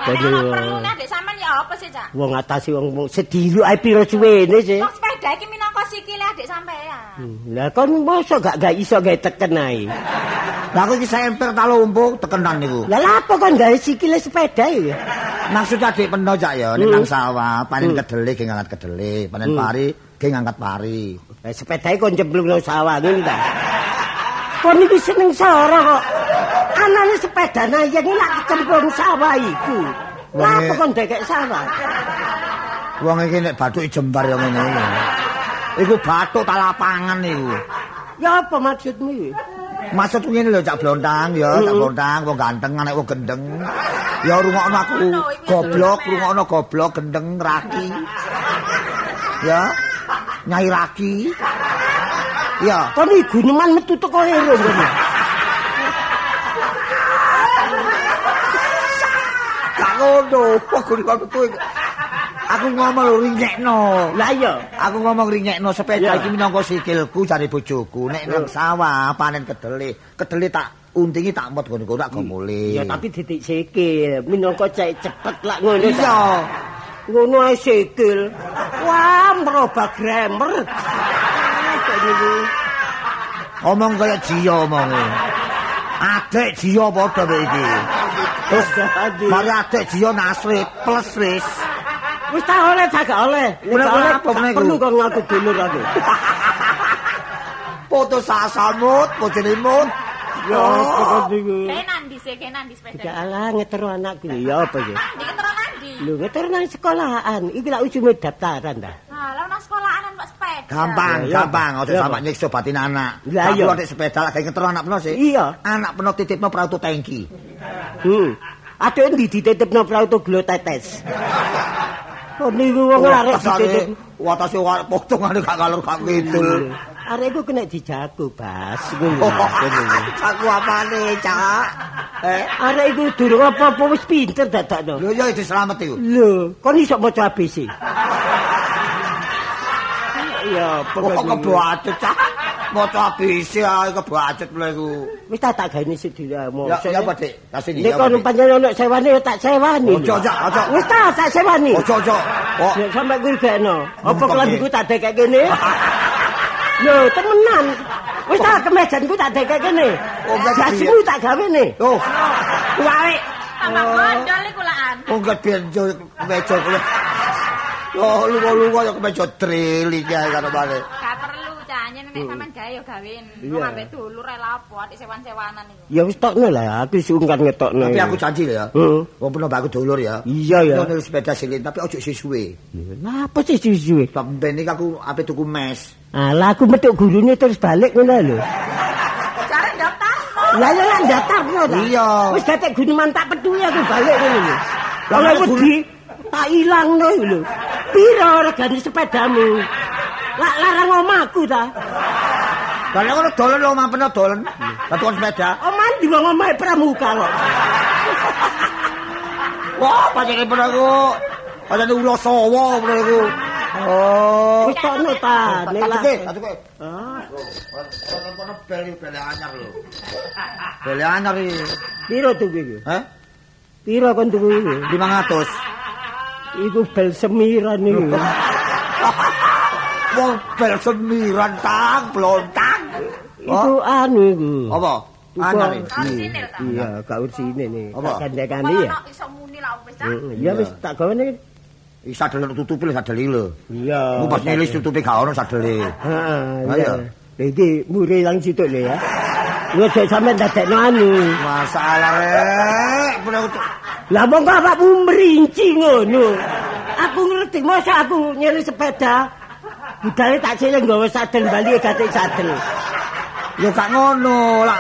Perlu adik sampean ya apa sih, Cak? Wong atasi wong lu ae piro suwene sih. Kok sepeda iki minangka sikile adik sampean. Hmm, Lah kon mosok gak gak iso gawe teken ae. Lah aku iki semper tak lumpuk tekenan niku. Lah lha apa kon gawe sikile sepeda iki? Maksud adik peno cak ya nek Hmm. nang sawah panen Hmm. kedele ge ngangkat kedele, panen pari ge ngangkat pari. Lah sepeda iki kon jemplungno sawah ngono ta. Kon iki seneng sora kok. Anane sepeda nayeng lak kecemplung sawah iku. Lah apa Wonge- kon dekek sawah? Wong iki nek bathuk jembar ya ngene iki. Iku bathuk ta lapangan iku. Ya apa maksudmu iki? Maksudku ngene lho cak blontang ya, cak Hmm. blontang wong ganteng anak wong gendeng. Ya rungokno aku goblok, rungokno goblok gendeng raki. Ya. Nyai raki. Ya. Kon iki guneman metu teko ero ngono. Ngono, kok guri metu. Aku ngomong ringekno. Lah iya. Aku ngomong ringekno sepeda iki minangka sikilku jare bojoku. Nek nang sawah panen kedele, kedele tak untingi tak mot ngono ora gomule. Ya tapi titik sikil, minangka cek cepet lak ngono. iya. Ngono ae sikil. Wah, merubah grammar. Omong kaya jiya omonge. Adek jiya padha iki. Terus Aduh. mari adek jiya nasri plus wis. Wis tak oleh tak oleh. Nek oleh gak perlu kok ngaku dulur aku. Foto sasamut, bojone mut. Ya apa kok niku. Nandi sepeda. Ya alah ngetero anakku ya apa ya. Nandi. Lho ngetero nang sekolahan. Iki lak ujune daftaran ta. Nah, lah nang sekolahan Pak sepeda. Gampang, gampang, Ya, sampe nyiksa batin anak. Lah, iya. adik sepeda lagi ngetero anak peno sih. Iya. Anak peno titipno prautu tangki. Hmm. Ade endi dititipno prauto glo tetes. Kok niku wong arek dititip. Watase arek potongane gak kalor gak ngidul. Arek iku kena dijago, Bas. Oh, aku apane, Cak? Eh, Arek iku durung apa-apa wis pinter dadakno. lho ya diselamet iku. Lho, kon iso maca ABC. Ya, Kok pokoknya. kebacut, Cak? Maca ABC ae kebacut lho iku. Wis tak tak gawe sedih Ya, ya apa, Dik? Kasih Nek kon panjenengan ono sewani ya tak sewani. Ojo, ojo, ojo. Wis tak tak sewani. Ojo, ojo. Oh, sampe kuwi gekno. Apa kelambiku tak dekek kene? Lho, temenan. Wis tak kemejanku tak dekek kene. Oh, Jasmu tak gawe ne. oh, Wae. Tambah gondol iku laan. oh gak benjo meja kuwi. Oh, lunga-lunga ya kemeja trili kae karo balik. Nek sampean gawe ya gawen. Wong Iya. ambek dulur rela apa adik sewan-sewanan iku. Ya wis tokno lah, aku sungkan ngetokno. Tapi aku janji ya. Heeh. Wong pernah aku dulur ya. Iya ya. Yo sepeda silin tapi ojo sisuwe. Lah apa sih suwe? Sebab ben iki aku ape tuku mes. Alah aku metuk gurune terus balik ngono lho. Jare daftar. Lah ya lah daftarno ta. Iya. Wis datek guneman tak peduli aku balik ngono lho. Lah, nek wedi tak ilangno iki lho. Piro regane sepedamu? Lah larang omahku ta. Lah nek ngono dolen omah peno dolen. Tukang sepeda. Omahan di wong omahe pramuka kok. Wah, pancene peno aku. Pancene ulo sawa peno iku. Oh. Wis tokno ta. Nek lah. Atuke. Ah, Kono bel bel anyar lho. Bel anyar iki. piro tuku iki? Hah? Piro kon tuku iki? 500. Iku bel semiran iki. Wong bel semiran tang blontang. Itu anu iku. Apa? Iya, gak ursine nih. Apa? Tak gandekane Kok ya. ono iso muni lah wis. Heeh, Ya wis tak gawe nih. Iki sadel tutupi lho sadel iki lho. Iya. Mu pas nilis tutupi gak ono sadele. Heeh. Ayo. iya. Lha iki mure lang situ lho ya. Lu aja sampe dadekno anu. Masalah rek. Lah mongko awakmu merinci ngono. Aku ngerti masa aku nyeli sepeda. Budale tak cilik nggawa sadel bali gatek sadel. Ya gak ngono lah.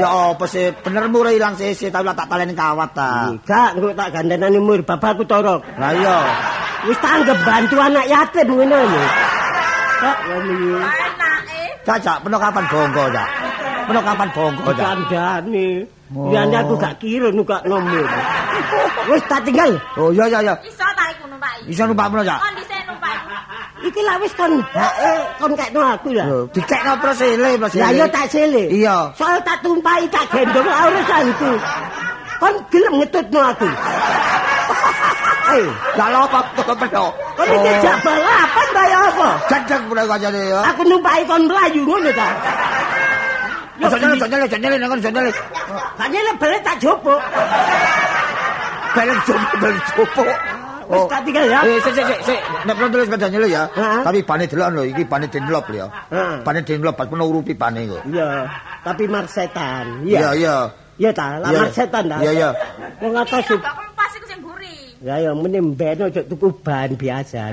Ya apa sih bener mure ilang sisi tapi lah tak taleni kawat ta. Gak engko tak gandenane mur bapakku torok. Lah iya. Wis tanggep bantu anak yatim ngono lho. Kak ngene Enake. Cacak peno kapan bongko cak. Peno kapan bongko cak. Kandhane. Oh. Liyane aku gak kira nukak nomor. Wis tak tinggal. Oh iya iya iya. Iso ta iku numpaki? Bisa numpak peno cak. Kon dhisik numpaki. Iki lak wis kon hae kon kekno aku lah. Lho, dikekno presile presile. Lah yo tak sele. Iya. Soal tak tumpahi tak gendong ora urusanku. Kon gelem ngetutno aku. Ayo, Lah lho apa kok peno. kon iki jak balapan bayar apa? Cacak mulai kancane ya. Aku numpahi kon mlayu ngono ta. Yo Jajale jajale jajale nang jajale. Kanyene balik tak jopo. Balik coba balik coba. Wis tak tinggal ya. Eh, sik sik sik sik. Nek perlu tulis sepedanya lho ya. Tapi bane delok lho, iki bane dinlop lho ya. Bane dinlop pas peno urupi bane kok. Iya, tapi mar setan. Iya iya. Iya ta, lah Iya. mar setan ta. Iya, iya. Wong atas gak kempas iku sing mburi. Ya ya mene mbene aja tuku ban biasa.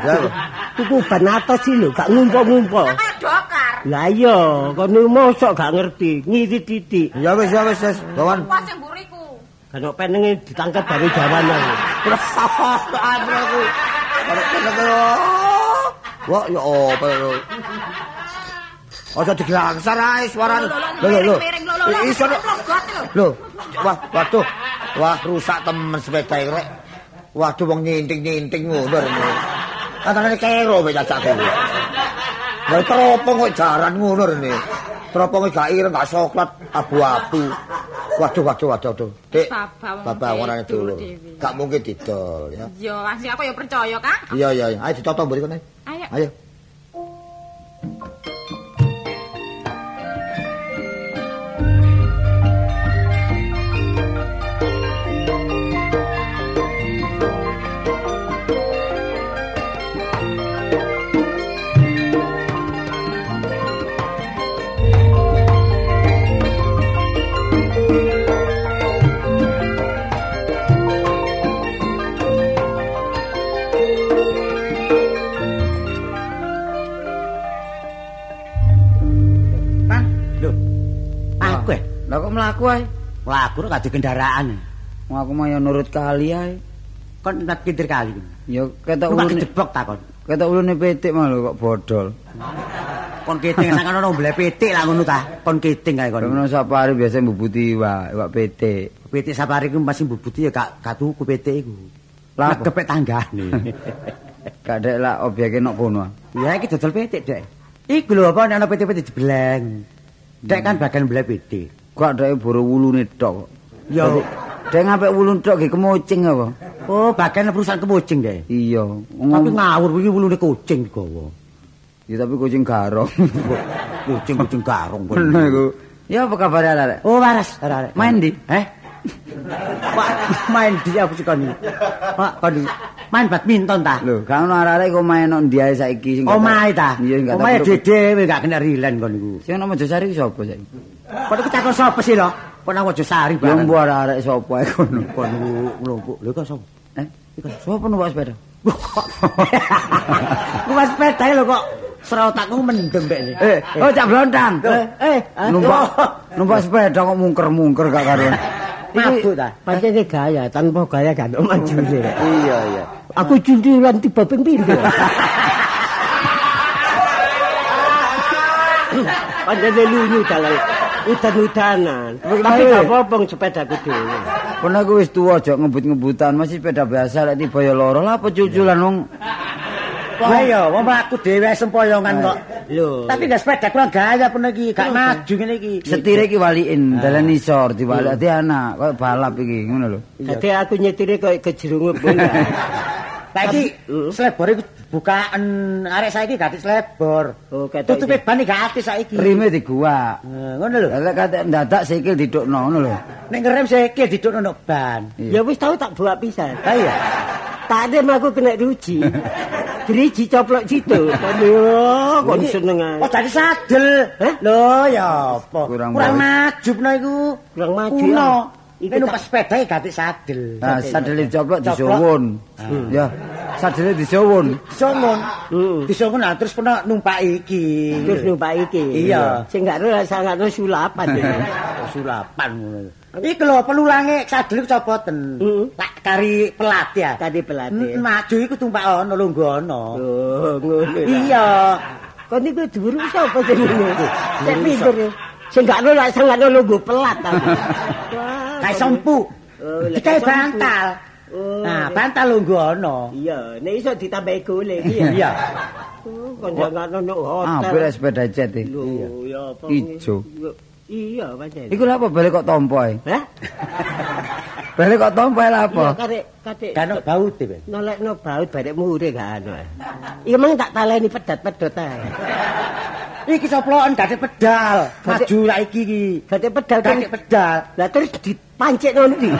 Tuku ban atas sih lho, gak ngumpo-ngumpo. Dokar. Lah iya, kono mosok gak ngerti, ngiri titik. Ya wis ya wis wis. Kawan. Pas sing mburiku. Kan kok penenge ditangkap baru jawanan. Aku. Pada kena kena. Wah, ya apa lho. Ojo diglangsar ae suarane. Lho lho lho. Iso lho. Wah, waduh. Wah, rusak temen sepeda rek. Waduh wong nyinting-nyinting rene. Katane kero wis cacak kuwi. Lah teropong kok jaran ngono rene. Teroponge gak ireng, gak coklat, abu-abu. Waduh, waduh, waduh, waduh. Dik, babak warnane didol dulu. Gak mungkin didol ya. Yo, asli aku ya percaya. Iya, iya, iya. Ayo dicoto mburi kene. Ayo. Ayo. Kok mlaku ae? Lah aku gak di kendaraan. Wong aku mah ya nurut kali ae. Kon nak pinter kali. Ya ketok ulune kejebok ta kon. ketok ulune pitik mah lho kok bodol. Kon keting sangan ono mblek pitik lah ngono ta. Kon keting kae kon. Kono sapari biasa mbubuti wae, wak pitik. Pitik safari ku masih mbubuti ya gak gak tuku pitik iku. Lah kepek tanggane. Gak dek lah obyeke nok kono. Ya iki dodol pitik, Dek. Iku lho apa ana pitik-pitik jebleng. Dek kan bagian mblek pitik. Kok dek buru wulune tok. Ya. Dek ngapik wulun tok ge kemocing apa? Oh, bagian perusahaan kemocing, Dek. Iya. Tapi ngawur iki wulune kucing digawa. Ya tapi kucing garong. Kucing-kucing garong kon. Bener iku. Ya apa kabar arek? Oh, waras, arek. Main di? Eh? Pak, main di apa sih kon? Pak, kon main badminton ta? Lho, gak ono arek kok main nang ndi saiki sing. Omahe ta? Iya, enggak Omahe tahu. dhewe gak kena rilen kon iku. Sing nang Mojosari ku sapa saiki? Kon iku takon sapa sih lho? Kon nang Ya bareng. mbuh arek sapa ae. Kon iku ngelompok. Lho kok sapa? Eh, iku sapa numpak sepeda? Ku pas sepeda lho kok serotakku mendem mbek ini. Eh, oh cak blontang. Eh, eh, numpak numpak sepeda kok mungker-mungker gak karuan. Mabuk ta? Pancene gaya, tanpa gaya gak majune. Iya, iya. Aku junjuran tiba ping pindho. Pancene lunyu dalan udan-udanan. Tapi gak apa-apa sepedaku dhewe. Kono aku wis tuwa aja ngebut-ngebutan, masih sepeda biasa lek tiba ya loro lah apa cuculan wong. Wah iya, wong mlaku dhewe sempoyongan kok. Lho. Tapi gak sepeda kurang gaya pun iki, gak maju ngene iki. Setire iki waliin dalan isor diwalik ati anak koyo balap iki ngono lho. Dadi aku nyetire koyo kejerungup ngono. Saiki Hmm. slebor iku bukaan arek saiki gak slebor. Oh, Tutupe iki. ban iki gak ati saiki. Rime digua. Nah, ngono lho. Lek kate ndadak sikil didukno ngono lho. Nek ngerem sikil didukno nek ban. Ya wis tau tak buat pisan. Ha iya. Tak ada aku kena ruji. Driji coplok situ. Aduh, kon seneng ae. Oh, dadi sadel. Lho, ya apa? Kurang Kurang baik. majubno iku. Kurang maju, Kuno. Iki Iki numpak sepeda gak sadel. Nah, sadele dicoplok Coplok. disowon. Ya, sadele disowon. Disongon. Hmm. Disongon nah, terus pernah numpak iki. Terus numpak iki. Iya. Sing gak ora sangano sulapan. sulapan ngono. Iki lho pelulange sadel iku copoten. Heeh. Tak kari pelat ya. Tadi pelatih. Mm, Maju iku tumpak ana lungguh ana. Oh, ngono. Iya. Kon niku dhuwur sapa jenenge? Sing pinter. Sing gak ora sangano lungguh pelat Kae kon- sempu. Oh, sempu. bantal. Oh. Nah, bantal lungguh ana. Iya, nek iso ditambahi golek iki ya. Iya. Oh, kon jangan ono Ah, hotel. beres sepeda jet iki. Lho, ya apa? Ijo. Iya, pancen. Iku lha apa balik kok tompo ae? Hah? Balik kok tompo ae lha Iya, apa? karek katik. Kan baut e. Ben. Nolekno baut barek mure gak anu. Iya mang tak taleni pedat-pedot ae. Iki coplokan gak ada pedal. Maju ra iki iki. Gatek pedal ada pedal. Lah terus dipancik ngono iki.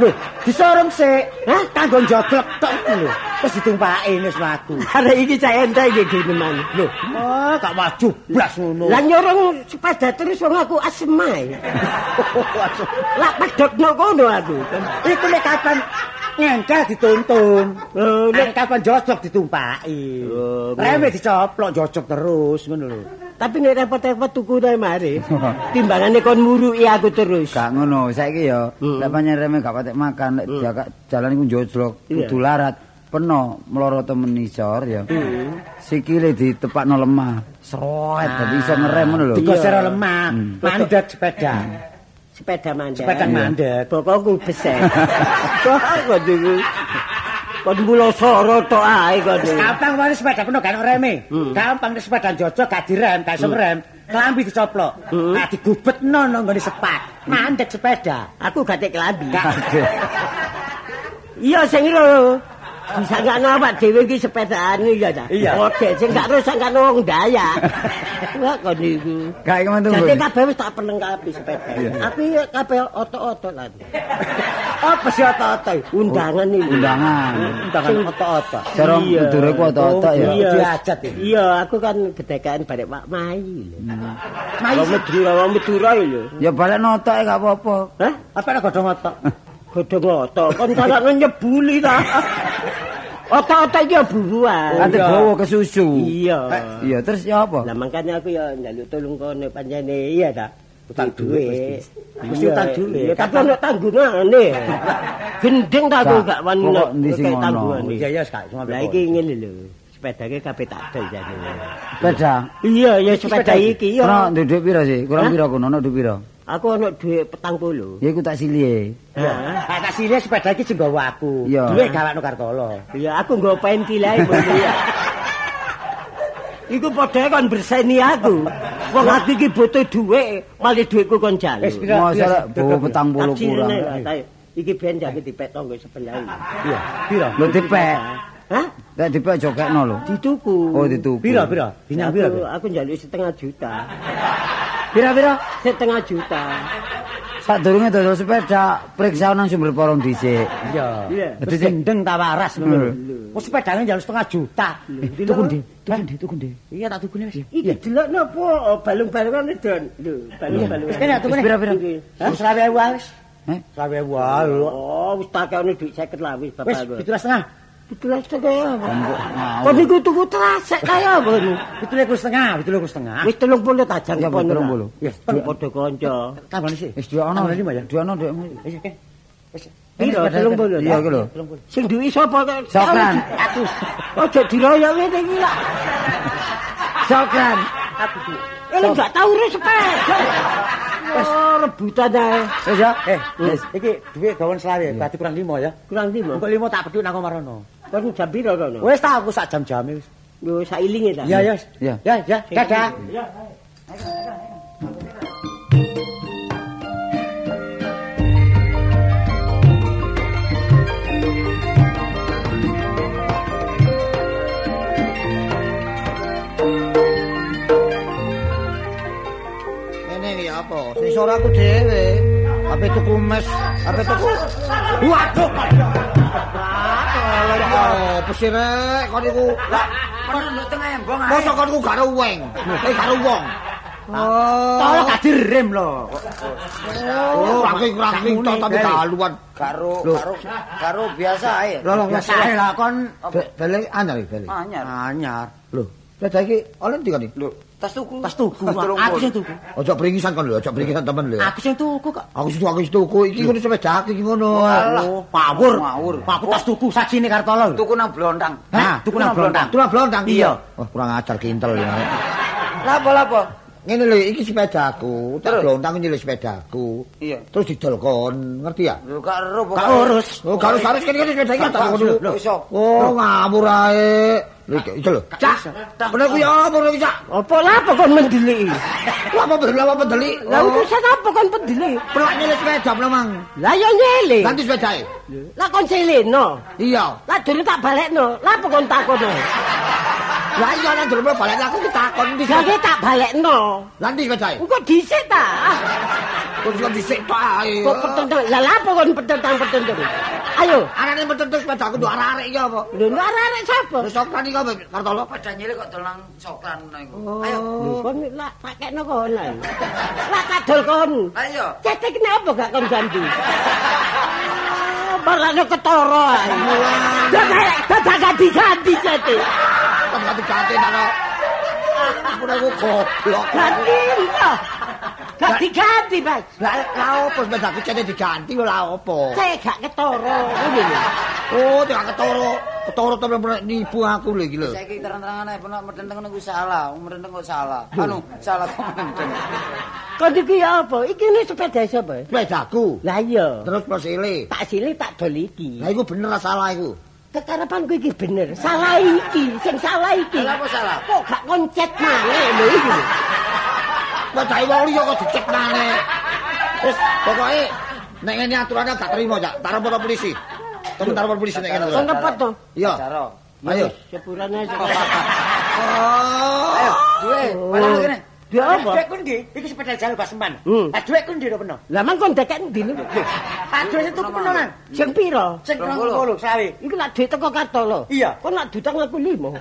Lho, disorong sik. Hah? Kanggo joglek tok iki lho. Terus ditumpaki wis mlaku. Arek iki cah enteng iki geneman. Lho, oh, gak maju blas ngono. Lah nyorong sepeda terus wong aku asemae. Lah pedotno kono aku. Iku nek kapan ngengkel dituntun. Oh, Nek kapan jojok ditumpaki. Oh, Reme dicoplok jojok terus ngono lho. Tapi nek repot-repot tuku nae mari. Timbangane kon muruki aku terus. Gak ngono, saiki ya Hmm. lek reme gak patek makan, lek diakak jalan iku Iya. kudu larat. Peno mloro temen isor ya. Sikile ditepakno lemah. Sroet dadi iso ngerem ngono lho. Digosero lemah, mandek sepeda. Sepeda mandek. Sepeda mandek. Pokokku besek. Kok kok dulu. Kon mulo soro ae kok. Gampang wae sepeda penuh gak reme. Hmm. Gampang nek sepeda jojok gak direm, gak iso ngerem. Kelambi dicoplok. Hmm. Nah digubetno nang nggone sepat. Mandek sepeda. Aku gak tek kelambi. Iya sing ro. Disangkano awak dhewe iki sepedaan iya ta. Iya. Sing gak ro sangkano wong Dayak. Wah kok niku. Gak iku mantu. Jadi kabeh wis tak pelengkapi sepeda. Aku ya kabeh oto-oto lan. Apa sih oto-oto? Undangan iki. Undangan. Undangan oto-oto. Cara Iya. kudure ku otot ya. Iya. Diajat iki. Iya, aku kan gedekan barek Pak Mai. Mai Wong Madura, wong Madura lho. Ya balik notoke gak apa-apa. Hah? Apa nek godhong otok? Godhong oto, kon cara nyebuli ta. Oto-oto iki ya buruan. Ate gowo ke susu. Iya. Iya, terus ya apa? Lah makanya aku ya njaluk tulung kono panjane iya ta. Utang Duit. Mesti utang duit. Iya, tapi ono tanggungane. Gendeng ta aku Gak, wani ono. tanggungane. Iya ya gak cuma Lah iki ngene lho. Sepedake kabeh tak dol jane. Sepeda. Iya, ya sepeda iki Ono ya. nduk piro sih? Kurang piro kono ono nduk piro? Aku ono dhuwit petang puluh. Ya iku tak silie. Hah? Nah, tak sini sepeda iki sing gawa aku. Iya. Duit gawakno Kartolo. Ya aku nggo pentil ae ngono ya. Iku padha kon berseni aku. Wong aku iki butuh dhuwit, malah dhuwitku kon Wis jaluk. pira? Masa lek bawa petang puluh Tak kurang. sirene lah, tak- Iki ben jadi dipek tonggo sebelah. Iya. Pira? Lho dipek. Hah? Lek dipek jokekno lho. Dituku. Oh dituku. Pira pira? Dinyang pira? pira? aku njaluk setengah juta. Kira-kira setengah juta. Sak durunge dodol sepeda, periksa nang sumber porong dhisik. Iya. Dadi sing tak waras. Lho, sepedane jalu setengah juta. Eh, tuku ndi? Tuku ndi? Tuku ndi? Iya, tak tukune wis. Iki delok napa? Oh, balung-balungan iki, Don. Lho, balung-balungan. Wis tukune. Pira-pira? Wis 100.000 wis. Hah? Eh? 100.000 wae. Oh, wis tak kene dhuwit 50 lah wis, Bapak. Wis 17.5. Betulah setengah apa? Tapi kutu-kutu terasek kaya apa ini? Betulah kutu setengah, betulah kutu setengah. Wih, telung puluh tajam. Iya, telung puluh. Iya, telung puluh sih? Wis dua anak. Lima ya? Dua anak, dua anak. telung puluh. Iya, gitu. Sing duwi sapa kok? Sokran. Oh, jadi diroyok ini gila. Sokran. Ini eh, gak tau respect. Wah, oh, rebutan ae. Wis ya? Eh, wis. Iki dhuwit gawon selawe, berarti kurang 5 ya. Kurang 5. Engko 5 tak peduk nang Marono. Terus jam pira kono? Wis tak aku sak jam-jame wis. Yo sak ilinge ta. Iya, ya. Ya, ya. Dadah. Iya. Oh, sing sore aku dhewe. Apa tuku mes? Apa tuku? Waduh, padha. Oh, pesirek kon iku. Lah, Penduduk tengah embong ae. mosok kon iku gak ada weng. Eh gak wong. Oh. Tolong gak direm lho. Oh, ranking ranking tok tapi daluan. Karo karo karo biasa ae. Lho lho Biasa ae lah kon Bele anyar iki. Anyar. anyar. Lho, sepeda iki oleh ndi kon iki? Lho, tas tuku. Tas tuku. Aku sing tuku. Ojo beringisan kon lho, ojo beringisan temen lho. Aku sing tuku kok. Aku situ aku situ tuku iki ngono sepeda iki ngono. Oh, Pawur. Ngawur. Aku tas tuku sajine Kartolo. Tuku nang Blontang. Hah, tuku nang Blontang. Tulah blontang Iya. Oh, kurang ajar kintel ya. Lapo-lapo? Ngene lho, iki sepedaku. Tak blontang nyilih sepedaku. Iya. Terus didol kon, ngerti ya? Lho gak ero Gak urus. Oh, harus harus kene kene sepeda iki tak ngono. Lho. Oh, ngawur ae. Iki lho. Cak. Bener ku ya apa iki, Cak? Apa lah apa kon mendelik? Lah apa bener apa pendeli? Lah urusan apa kon pendelik? pelak nyilih sepeda memang. Lah ya nyele. Ganti sepedae. Lah kon seleno. Iya. Lah durung tak balekno. Lah apa kon takono? Lah iya nang jero balik aku ditakon di Lah ki tak balekno. Ganti sepedae. Engko dhisik ta. Kok sing dhisik ae. Kok petentang. Lah apa kon petentang petentang? Ayo. Arane metentu sepedaku nduk arek iki apa? Lho ndak arek sapa? Sok kan iki apa Kartolo? Pada nyilih kok dolang sokran ngono iku. Ayo, Ayo. kon lah pakekno kon. Lah kadol kon. Ayo. Cetek apa gak kon ganti? Barane ketara ae. Dadak ganti-ganti cetek. Kan ganti ganti nang. Aku nek goblok. Ganti lho. Ganti-ganti, Mas. Lah lah opo sepedaku cene diganti lho lah opo? Saya gak ketara ngene lho. Oh, tidak ketoro. Ketoro temen bener nipu aku lho iki lho. Saiki terang-terangan ae penak medenteng niku salah, medenteng kok salah. Anu, salah kok medenteng. Kon iki apa? Iki ne sepeda sapa? Sepedaku. Lah iya. Terus plus ile. Tak sile tak dol iki. Lah iku bener lah salah iku. Kekarepanku iki bener. Salah iki, sing salah iki. Lah apa salah? Kok gak koncet maneh lho iki. lho. Sepedae wong liya kok dicek maneh. Terus pokoke nek ngene aturannya gak terima, Cak. Tak repot polisi. Temen tak repot polisi nek ngene. Kon repot to. Iya. Ayo. Sepurane Oh. Ayo, duwe. Mana kene? Dia apa? Duitku ndi? Iki sepeda jalan Paseman. Hmm. Lah duitku ndi to peno? Lah man kon dekek ndi lho. Ah duit itu peno nang. Sing pira? Sing Rong puluh. 20 sawi. Iku lak duit teko Kartolo. Iya. Kon nak dutang aku limo.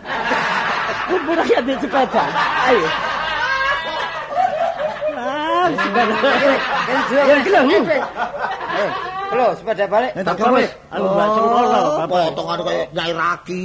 Kumpul ya di sepeda. Ayo. Ah, sepeda. Kene duwe. Ya gelem. Eh, lho, sepeda balik. Nek tak gawe. Aku mbak sengkolo, Oh, Bapak. Potongan kayak nyai ragi.